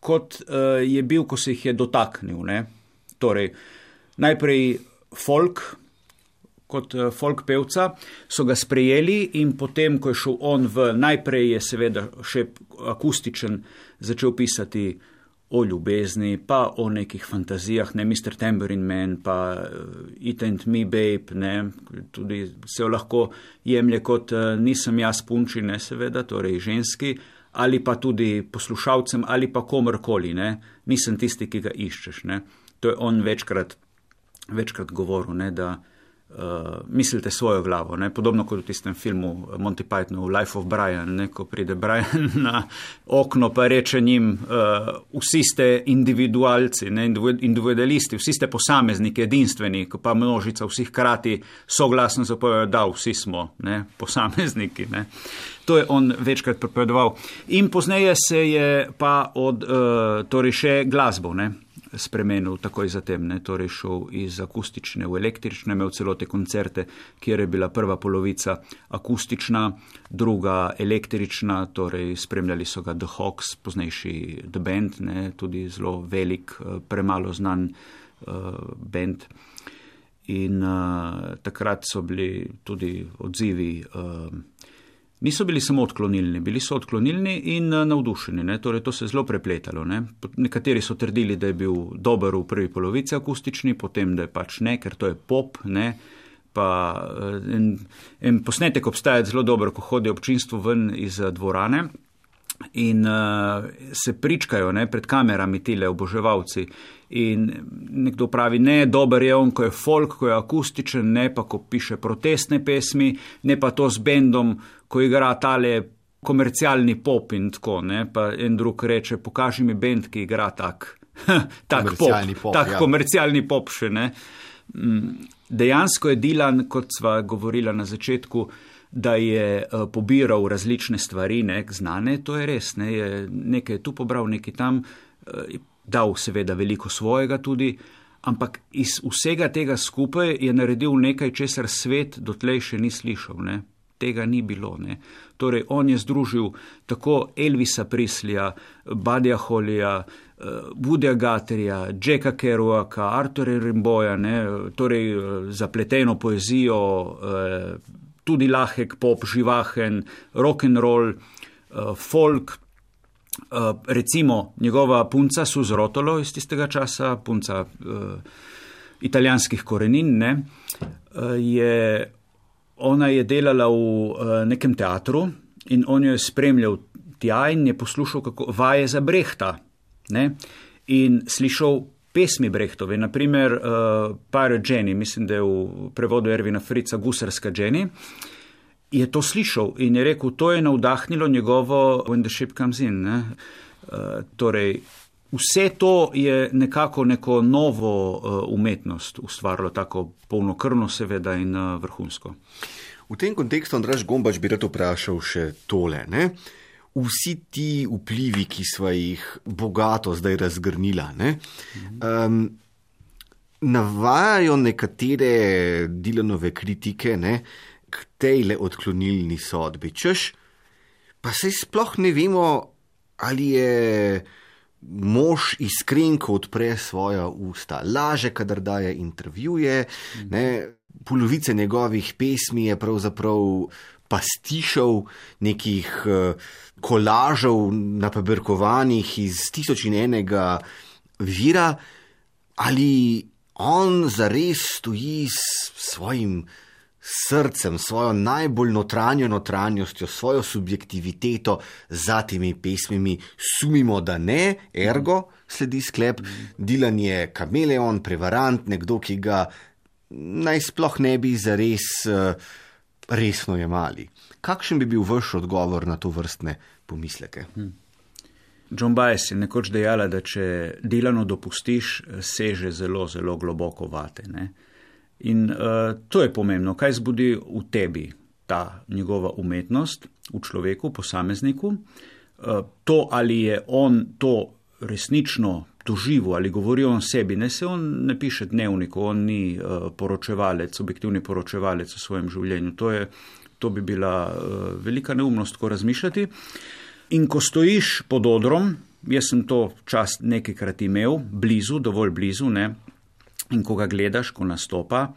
kot uh, je bil, ko se jih je dotaknil. Torej, uh, najprej folk, kot eh, folk pevca, so ga sprejeli in potem, ko je šel on v, najprej je seveda še akustičen, začel pisati o ljubezni, pa o nekih fantazijah, ne Mr. Tambourine Man, pa eh, It and Me Babe, ne, tudi se jo lahko jemlje kot eh, nisem jaz punčine, seveda, torej ženski, ali pa tudi poslušalcem, ali pa komorkoli, ne, nisem tisti, ki ga iščeš, ne. To je on večkrat večkrat govoril, ne, da uh, mislite svojo glavo. Ne, podobno kot v tistem filmu Monty Pythonu, Life of Brian, ne, ko pride Brian na okno pa reče njim, uh, vsi ste individualci, ne, individualisti, vsi ste posamezniki, edinstveni, ko pa množica vseh krati soglasno zapovejo, da vsi smo ne, posamezniki. Ne. To je on večkrat prepovedoval. In pozneje se je pa od, uh, torej še glasbo, ne, spremenil takoj zatem, ne, torej šel iz akustične v električne, imel celote koncerte, kjer je bila prva polovica akustična, druga električna, torej spremljali so ga The Hawks, poznejši The Band, ne, tudi zelo velik, eh, premalo znan uh, band. In uh, takrat so bili tudi odzivi. Uh, niso bili samo odklonilni, bili so odklonilni in eh, navdušeni. Ne? Torej, to se je zelo prepletalo. Ne? Nekateri so trdili, da je bil dober v prvi polovici akustični, potem da je pač ne, ker to je pop. Ne? Pa eh, en, en posnetek obstaja zelo dobro, ko hodi občinstvo ven iz eh, dvorane in uh, se pričkajo ne, pred kamerami tile oboževalci. In nekdo pravi, ne, dober je on, ko je folk, ko je akustičen, ne pa ko piše protestne pesmi, ne pa to z bendom, ko igra tale komercialni pop in tako. Ne, pa en drug reče, pokaži mi bend, ki igra tak, tak komercialni pop, pop, tak ja. komercialni pop še ne. Mm, dejansko je Dilan, kot sva govorila na začetku, da je eh, pobiral različne stvari, ne, znane, to je res, ne, je nekaj tu pobral, nekaj tam, eh, dal seveda veliko svojega tudi, ampak iz vsega tega skupaj je naredil nekaj, česar svet dotlej še ni slišal, ne. Tega ni bilo. Ne. Torej, on je združil tako Elvisa Prislija, Badja Holija, Budja eh, Gaterja, Jacka Kerouaka, Artura Rimboja, torej zapleteno poezijo, tudi lahek pop, živahen, rock and roll, uh, folk. Uh, recimo njegova punca Suzrotolo iz tistega časa, punca uh, italijanskih korenin, ne, uh, je, ona je delala v uh, nekem teatru in on jo je spremljal tja in je poslušal, kako vaje za brehta. Ne, in slišal pesmi Brehtove, naprimer uh, Pirate Jenny, mislim, da je v prevodu Ervina Frica Gusarska Jenny, je to slišal in je rekel, to je navdahnilo njegovo When the Ship Comes In. Uh, torej, vse to je nekako neko novo uh, umetnost ustvarilo, tako polnokrvno seveda in uh, vrhunsko. V tem kontekstu, Andraš Gombač, bi rad vprašal še tole. Ne? Vsi ti vplivi, ki smo jih bogato zdaj razgrnila, ne, um, navajajo nekatere Dilanove kritike ne, k tej le odklonilni sodbi. Češ, pa se sploh ne vemo, ali je mož iskren, ko odpre svoja usta, laže, kadar daje intervjuje. Ne, polovice njegovih pesmi je pravzaprav pastišov, nekih uh, kolažov, napabrkovanih iz tisoč in enega vira, ali on zares stoji s svojim srcem, svojo najbolj notranjo notranjostjo, svojo subjektiviteto za temi pesmimi, sumimo, da ne, ergo sledi sklep, Dilan je kameleon, prevarant, nekdo, ki ga naj sploh ne bi zares uh, resno jemali. Kakšen bi bil vaš odgovor na to vrstne pomisleke? Hmm. John Baez je nekoč dejala, da če delano dopustiš, seže zelo, zelo globoko vate. Ne? In uh, to je pomembno, kaj zbudi v tebi ta njegova umetnost, v človeku, posamezniku. Uh, to, ali je on to resnično doživel ali govori o sebi, ne se on ne piše dnevniku, on ni uh, poročevalec, objektivni poročevalec v svojem življenju. To, je, to bi bila uh, velika neumnost, ko razmišljati. In ko stojiš pod odrom, jaz sem to čas nekajkrat imel, blizu, dovolj blizu, ne, in ko ga gledaš, ko nastopa,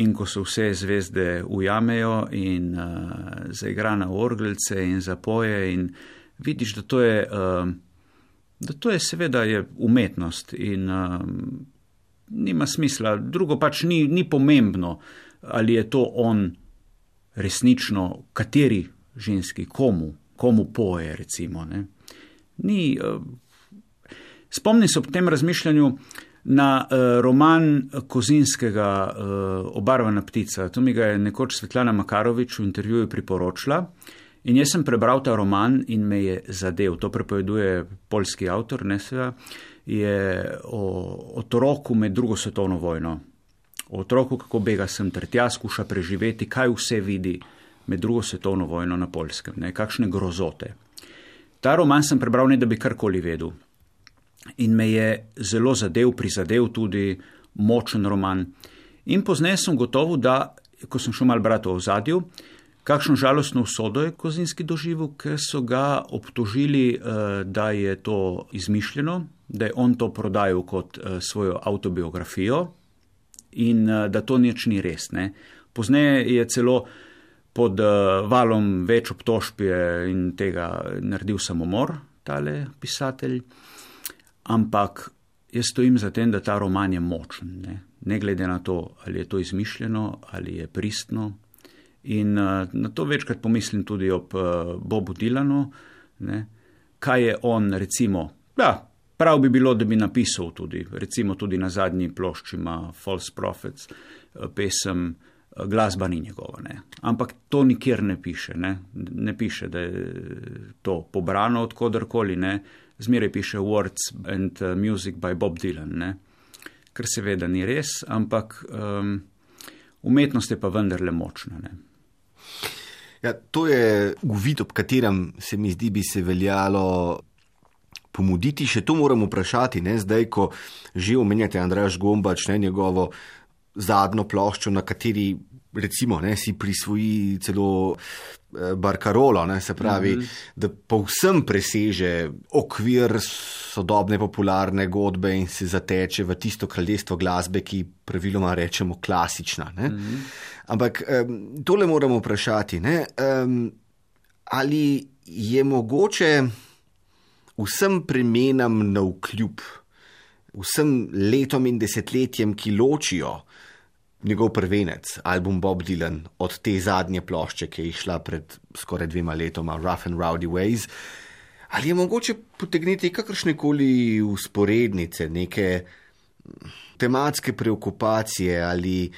in ko se vse zvezde ujamejo in uh, zaigra na orgelce in zapoje, in vidiš, da to je, uh, da to je seveda je umetnost in uh, nima smisla. Drugo pač ni, ni pomembno, ali je to on resnično, kateri ženski, komu, komu poje, recimo. Ne. Ni. Uh, Spomnim se ob tem razmišljanju, uh, na uh, roman Kozinskega uh, Obarvana ptica. To mi ga je nekoč Svetlana Makarovič v intervjuju priporočila. In jaz sem prebral ta roman in me je zadev. To prepoveduje polski avtor, ne seveda, je o otroku med drugo svetovno vojno. O otroku, kako bega sem ter tja, skuša preživeti, kaj vse vidi med drugo svetovno vojno na polskem, ne, kakšne grozote. Ta roman sem prebral, ne da bi karkoli vedel in me je zelo zadev, prizadev tudi močen roman. In pozneje sem gotovo, da, ko sem šel mal brati o zadju, kakšno žalostno usodo je Kozinski doživel, ker so ga obtožili, eh, da je to izmišljeno, da je on to prodajal kot eh, svojo autobiografijo in eh, da to nič ni res. Ne. Pozneje je celo pod valom več obtožb in tega naredil samomor, tale pisatelj ampak jaz stojim za tem, da ta roman je močen, ne, ne glede na to, ali je to izmišljeno ali je pristno. In uh, na to večkrat pomislim tudi ob uh, Bobu Dilanu, ne, kaj je on, recimo, da, prav bi bilo, da bi napisal tudi, recimo tudi na zadnji plošči ima False Prophets, uh, pesem, glasba ni njegova, ne. ampak to nikjer ne piše, ne, ne piše, da je to pobrano od kodarkoli, zmeraj piše Words and Music by Bob Dylan, ne? kar seveda ni res, ampak um, umetnost je pa vendarle močna. Ne? Ja, to je uvid, ob katerem se mi zdi, bi se veljalo pomuditi. Še to moram vprašati, ne? zdaj, ko že omenjate Andraš Gombač, ne njegovo zadnjo ploščo, na kateri recimo ne, si prisvoji celo Eh, barkarolo, ne, se pravi, mm -hmm. da povsem preseže okvir sodobne popularne godbe in se zateče v tisto kraljestvo glasbe, ki praviloma rečemo klasična. Mm -hmm. Ampak um, tole moramo vprašati, ne, um, ali je mogoče vsem premenam na vkljub, vsem letom in desetletjem, ki ločijo njegov prvenec, album Bob Dylan, od te zadnje plošče, ki je išla pred skoraj dvema letoma, Rough and Rowdy Ways. Ali je mogoče potegniti kakršne koli usporednice, neke tematske preokupacije ali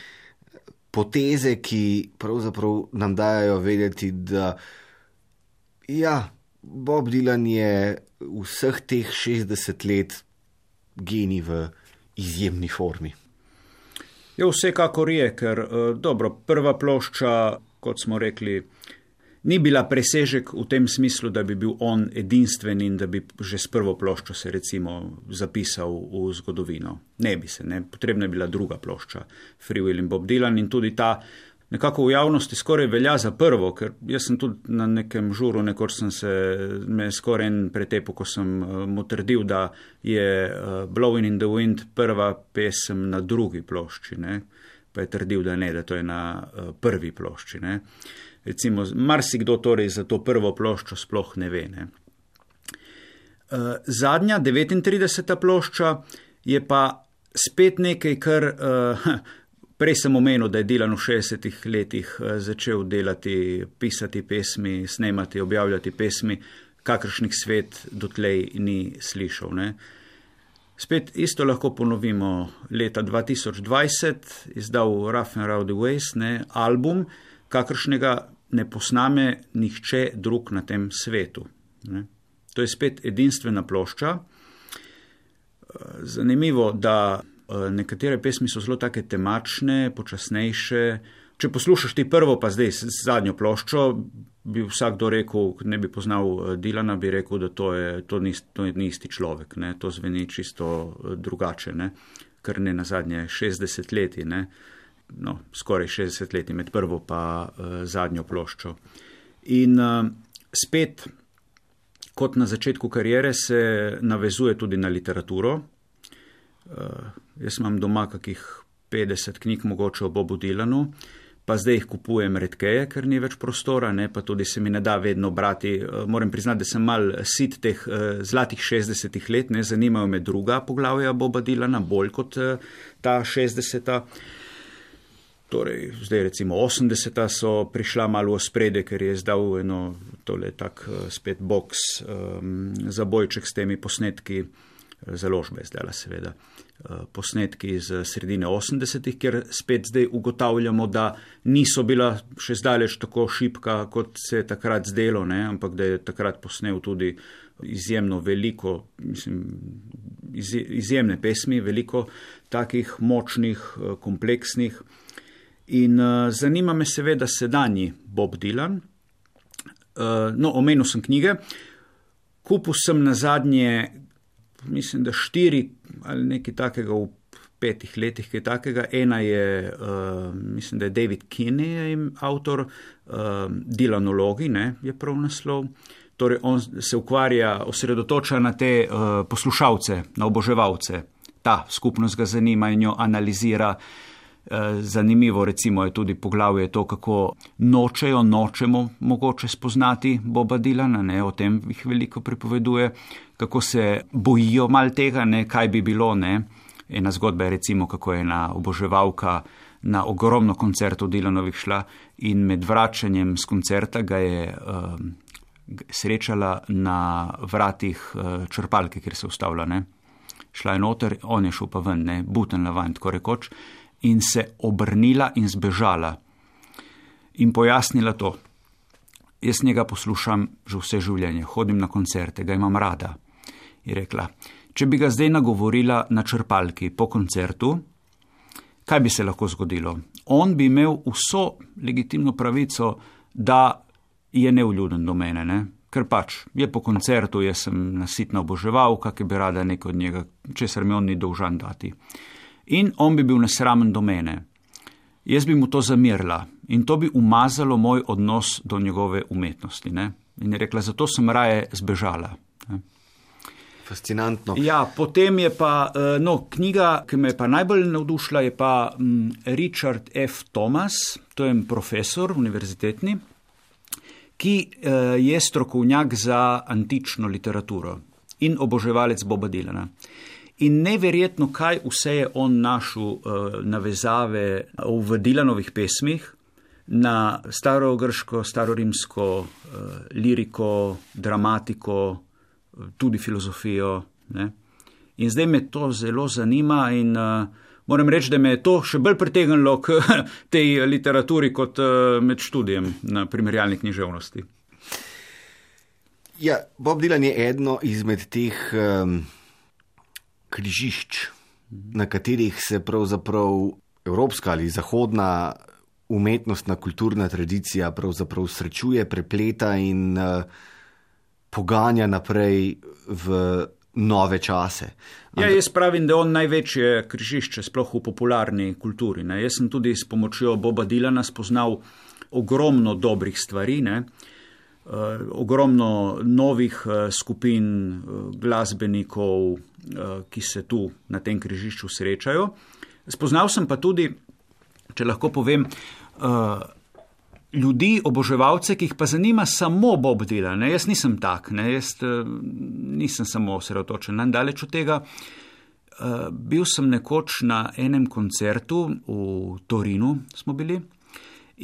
poteze, ki pravzaprav nam dajo vedeti, da ja, Bob Dylan je vseh teh 60 let genij v izjemni formi. Je vsekakor je, ker eh, dobro, prva plošča, kot smo rekli, ni bila presežek v tem smislu, da bi bil on edinstven in da bi že s prvo ploščo se recimo zapisal v zgodovino. Ne bi se, ne. potrebna je bila druga plošča, Free Will in Bob Dylan in tudi ta nekako v javnosti skoraj velja za prvo, ker jaz sem tudi na nekem žuru, nekoč sem se me skoraj en pretepo, ko sem mu trdil, da je Blowing in the Wind prva pesem na drugi plošči, ne? pa je trdil, da ne, da to je na prvi plošči. Ne? Recimo, marsikdo torej za to prvo ploščo sploh ne ve. Ne? Zadnja, 39. plošča je pa spet nekaj, kar uh, prej sem omenil, da je Dilan v 60-ih letih uh, začel delati, pisati pesmi, snemati, objavljati pesmi, kakršnih svet dotlej ni slišal. Ne. Spet isto lahko ponovimo. Leta 2020 izdal Rough and Rowdy Ways, ne, album, kakršnega ne posname nihče drug na tem svetu. Ne. To je spet edinstvena plošča. Zanimivo, da eh, nekatere pesmi so zelo take temačne, počasnejše. Če poslušaš ti prvo, pa zdaj zadnjo ploščo, bi vsakdo rekel, ne bi poznal eh, Dilana, bi rekel, da to je, to ni, to ni isti človek, ne? to zveni čisto eh, drugače, ne? kar ne na zadnje 60 leti, ne? no, skoraj 60 leti med prvo pa uh, zadnjo ploščo. In uh, spet kot na začetku karijere, se navezuje tudi na literaturo. Uh, jaz imam doma kakih 50 knjig, mogoče o Bobu Dilanu, pa zdaj jih kupujem redkeje, ker ni več prostora, ne, pa tudi se mi ne da vedno brati. Uh, moram priznati, da sem mal sit teh uh, zlatih 60 let, ne zanimajo me druga poglavja Boba Dilana, bolj kot ta 60. Torej, zdaj recimo 80. so prišla malo v sprede, ker je zdal eno tole tak eh, spet box um, za bojček s temi posnetki, eh, založbe zdaj seveda, posnetki iz sredine 80. ker spet zdaj ugotavljamo, da niso bila še zdaleč tako šipka, kot se je takrat zdelo, ne? ampak da je takrat posnel tudi izjemno veliko, mislim, izjemne pesmi, veliko takih močnih, kompleksnih. In uh, zanima me seveda sedanji Bob Dylan. Uh, no, omenil sem knjige. Kupil sem na zadnje, mislim, da štiri ali nekaj takega v petih letih, kaj takega. Ena je, uh, mislim, da je David Kinney, avtor uh, Dylanologi, ne, je prav naslov. Torej, on se ukvarja, osredotoča na te uh, poslušalce, na oboževalce. Ta skupnost ga zanima in jo analizira. Eh, zanimivo recimo je tudi poglavje to, kako nočejo, nočemo mogoče spoznati Boba Dilana, ne, o tem jih veliko pripoveduje, kako se bojijo mal tega, ne, kaj bi bilo, ne. Ena zgodba je recimo, kako je ena oboževalka na ogromno koncertov Dilanovih šla in med vračanjem z koncerta ga je uh, srečala na vratih uh, črpalke, kjer se ustavlja, ne. Šla je noter, on je šel pa ven, ne, buten lavan, tako rekoč in se obrnila in zbežala in pojasnila to. Jaz njega poslušam že vse življenje, hodim na koncerte, ga imam rada. Je rekla, če bi ga zdaj nagovorila na črpalki po koncertu, kaj bi se lahko zgodilo? On bi imel vso legitimno pravico, da je neuljuden do mene, ne? ker pač je po koncertu, jaz sem nasitna oboževalka, ki bi rada nekaj od njega, česar mi on ni dolžan dati in on bi bil nesramen do mene. Jaz bi mu to zamirila in to bi umazalo moj odnos do njegove umetnosti. Ne? In je rekla, zato sem raje zbežala. Ne? Fascinantno. Ja, potem je pa eh, no, knjiga, ki me je pa najbolj navdušila, je pa mm, Richard F. Thomas, to je profesor univerzitetni, ki eh, je strokovnjak za antično literaturo in oboževalec Boba Dilana. In neverjetno, kaj vse je on našel uh, navezave v Dilanovih pesmih na starogrško, starorimsko uh, liriko, dramatiko, tudi filozofijo. Ne? In zdaj me to zelo zanima in uh, moram reči, da me je to še bolj pritegnilo k tej literaturi kot uh, med študijem na primerjalni književnosti. Ja, Bob Dylan je eno izmed teh. Um križišč, na katerih se pravzaprav evropska ali zahodna umetnostna kulturna tradicija srečuje, prepleta in uh, poganja naprej v nove čase. Ja, jaz pravim, da je on največje križišče, sploh v popularni kulturi. Ne. Jaz sem tudi s pomočjo Boba Dilana spoznal ogromno dobrih stvari, ne. Uh, ogromno novih uh, skupin uh, glasbenikov, ki se tu na tem križišču srečajo. Spoznal sem pa tudi, če lahko povem, ljudi, oboževalce, ki jih pa zanima samo Bob Dylan. Ne? Jaz nisem tak, ne? jaz uh, nisem samo osredotočen na daleč od tega. Uh, bil sem nekoč na enem koncertu v Torinu, smo bili.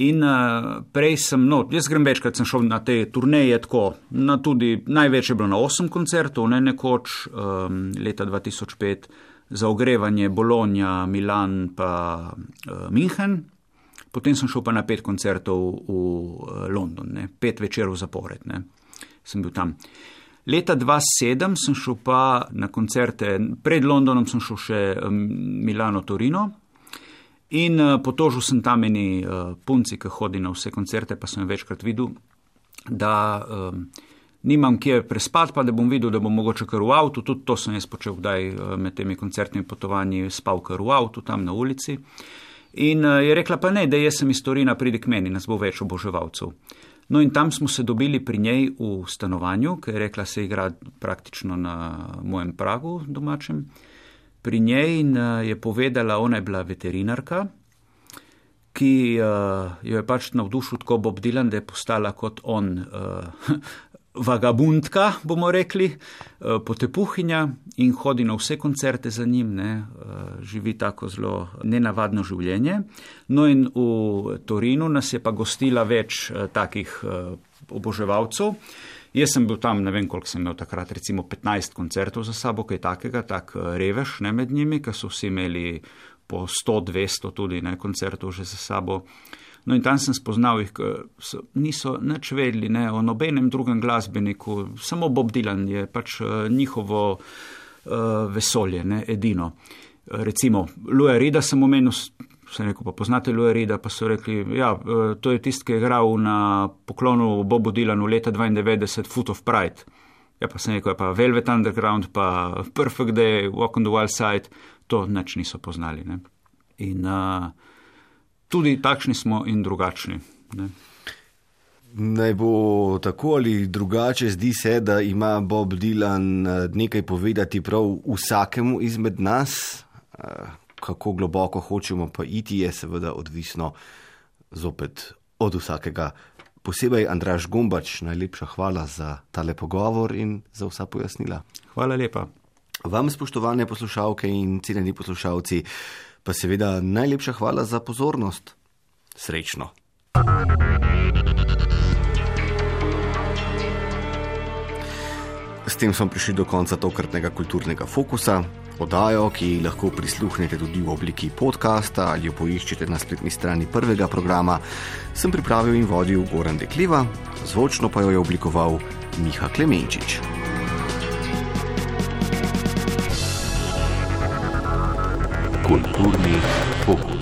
In uh, prej sem, no, jaz grem večkrat, sem šel na te turneje, tako, na tudi največ je bilo na osem koncertov, ne nekoč um, leta 2005 za ogrevanje Bologna, Milan pa uh, München. Potem sem šel pa na pet koncertov v uh, London, ne, pet večerov zapored, ne, sem bil tam. Leta 2007 sem šel pa na koncerte, pred Londonom sem šel še Milano, Torino. In uh, potožil sem tam eni uh, punci, ki hodi na vse koncerte, pa sem večkrat videl, da um, nimam kje prespati, pa da bom videl, da bom mogoče kar v avtu. Tudi to sem jaz počel, kdaj uh, med temi koncertnimi potovanji spal kar v avtu, tam na ulici. In uh, je rekla, pa ne, da jaz sem iz Torina, pridi k meni, nas bo več oboževalcev. No in tam smo se dobili pri njej v stanovanju, ker je rekla, se igra praktično na mojem pragu domačem. Pri njej in uh, je povedala, ona je bila veterinarka, ki uh, jo je pač navdušil tako Bob Dylan, da je postala kot on uh, vagabundka, bomo rekli, eh, potepuhinja in hodi na vse koncerte za njim, ne, eh, živi tako zelo nenavadno življenje. No in v Torinu nas je pa gostila več eh, takih oboževalcev. Jaz sem bil tam, ne vem koliko sem imel takrat, recimo 15 koncertov za sabo, kaj takega, tak revež ne med njimi, ker so vsi imeli po 100-200 tudi ne, koncertov že za sabo. No in tam sem spoznal jih, so, niso nič vedeli ne, o nobenem drugem glasbeniku, samo Bob Dylan je pač uh, njihovo uh, vesolje, ne, edino. Recimo, Louis Rida sem omenil, se rekel, pa poznate Louis Rida, pa so rekli, ja, uh, to je tisti, ki je igral na poklonu Bobu Dylanu leta 92, Foot of Pride. Ja, pa sem rekel, pa Velvet Underground, pa Perfect Day, Walk on the Wild Side, to nič niso poznali. Ne. In uh, tudi takšni smo in drugačni. Ne. Naj bo tako ali drugače, zdi se, da ima Bob Dylan eh, nekaj povedati prav vsakemu izmed nas. Eh, kako globoko hočemo pa iti, je seveda odvisno zopet od vsakega. Posebej Andraš Gombač, najlepša hvala za tale pogovor in za vsa pojasnila. Hvala lepa. Vam, spoštovane poslušalke in cenjeni poslušalci, pa seveda najlepša hvala za pozornost. Srečno. S tem smo prišli do konca tokratnega kulturnega fokusa. Podajo, ki lahko prisluhnete tudi v obliki podcasta ali jo poiščete na spletni strani prvega programa, sem pripravil in vodil Goran Dekliva, zvočno pa jo je oblikoval Miha Klemenčič. Kulturni fokus.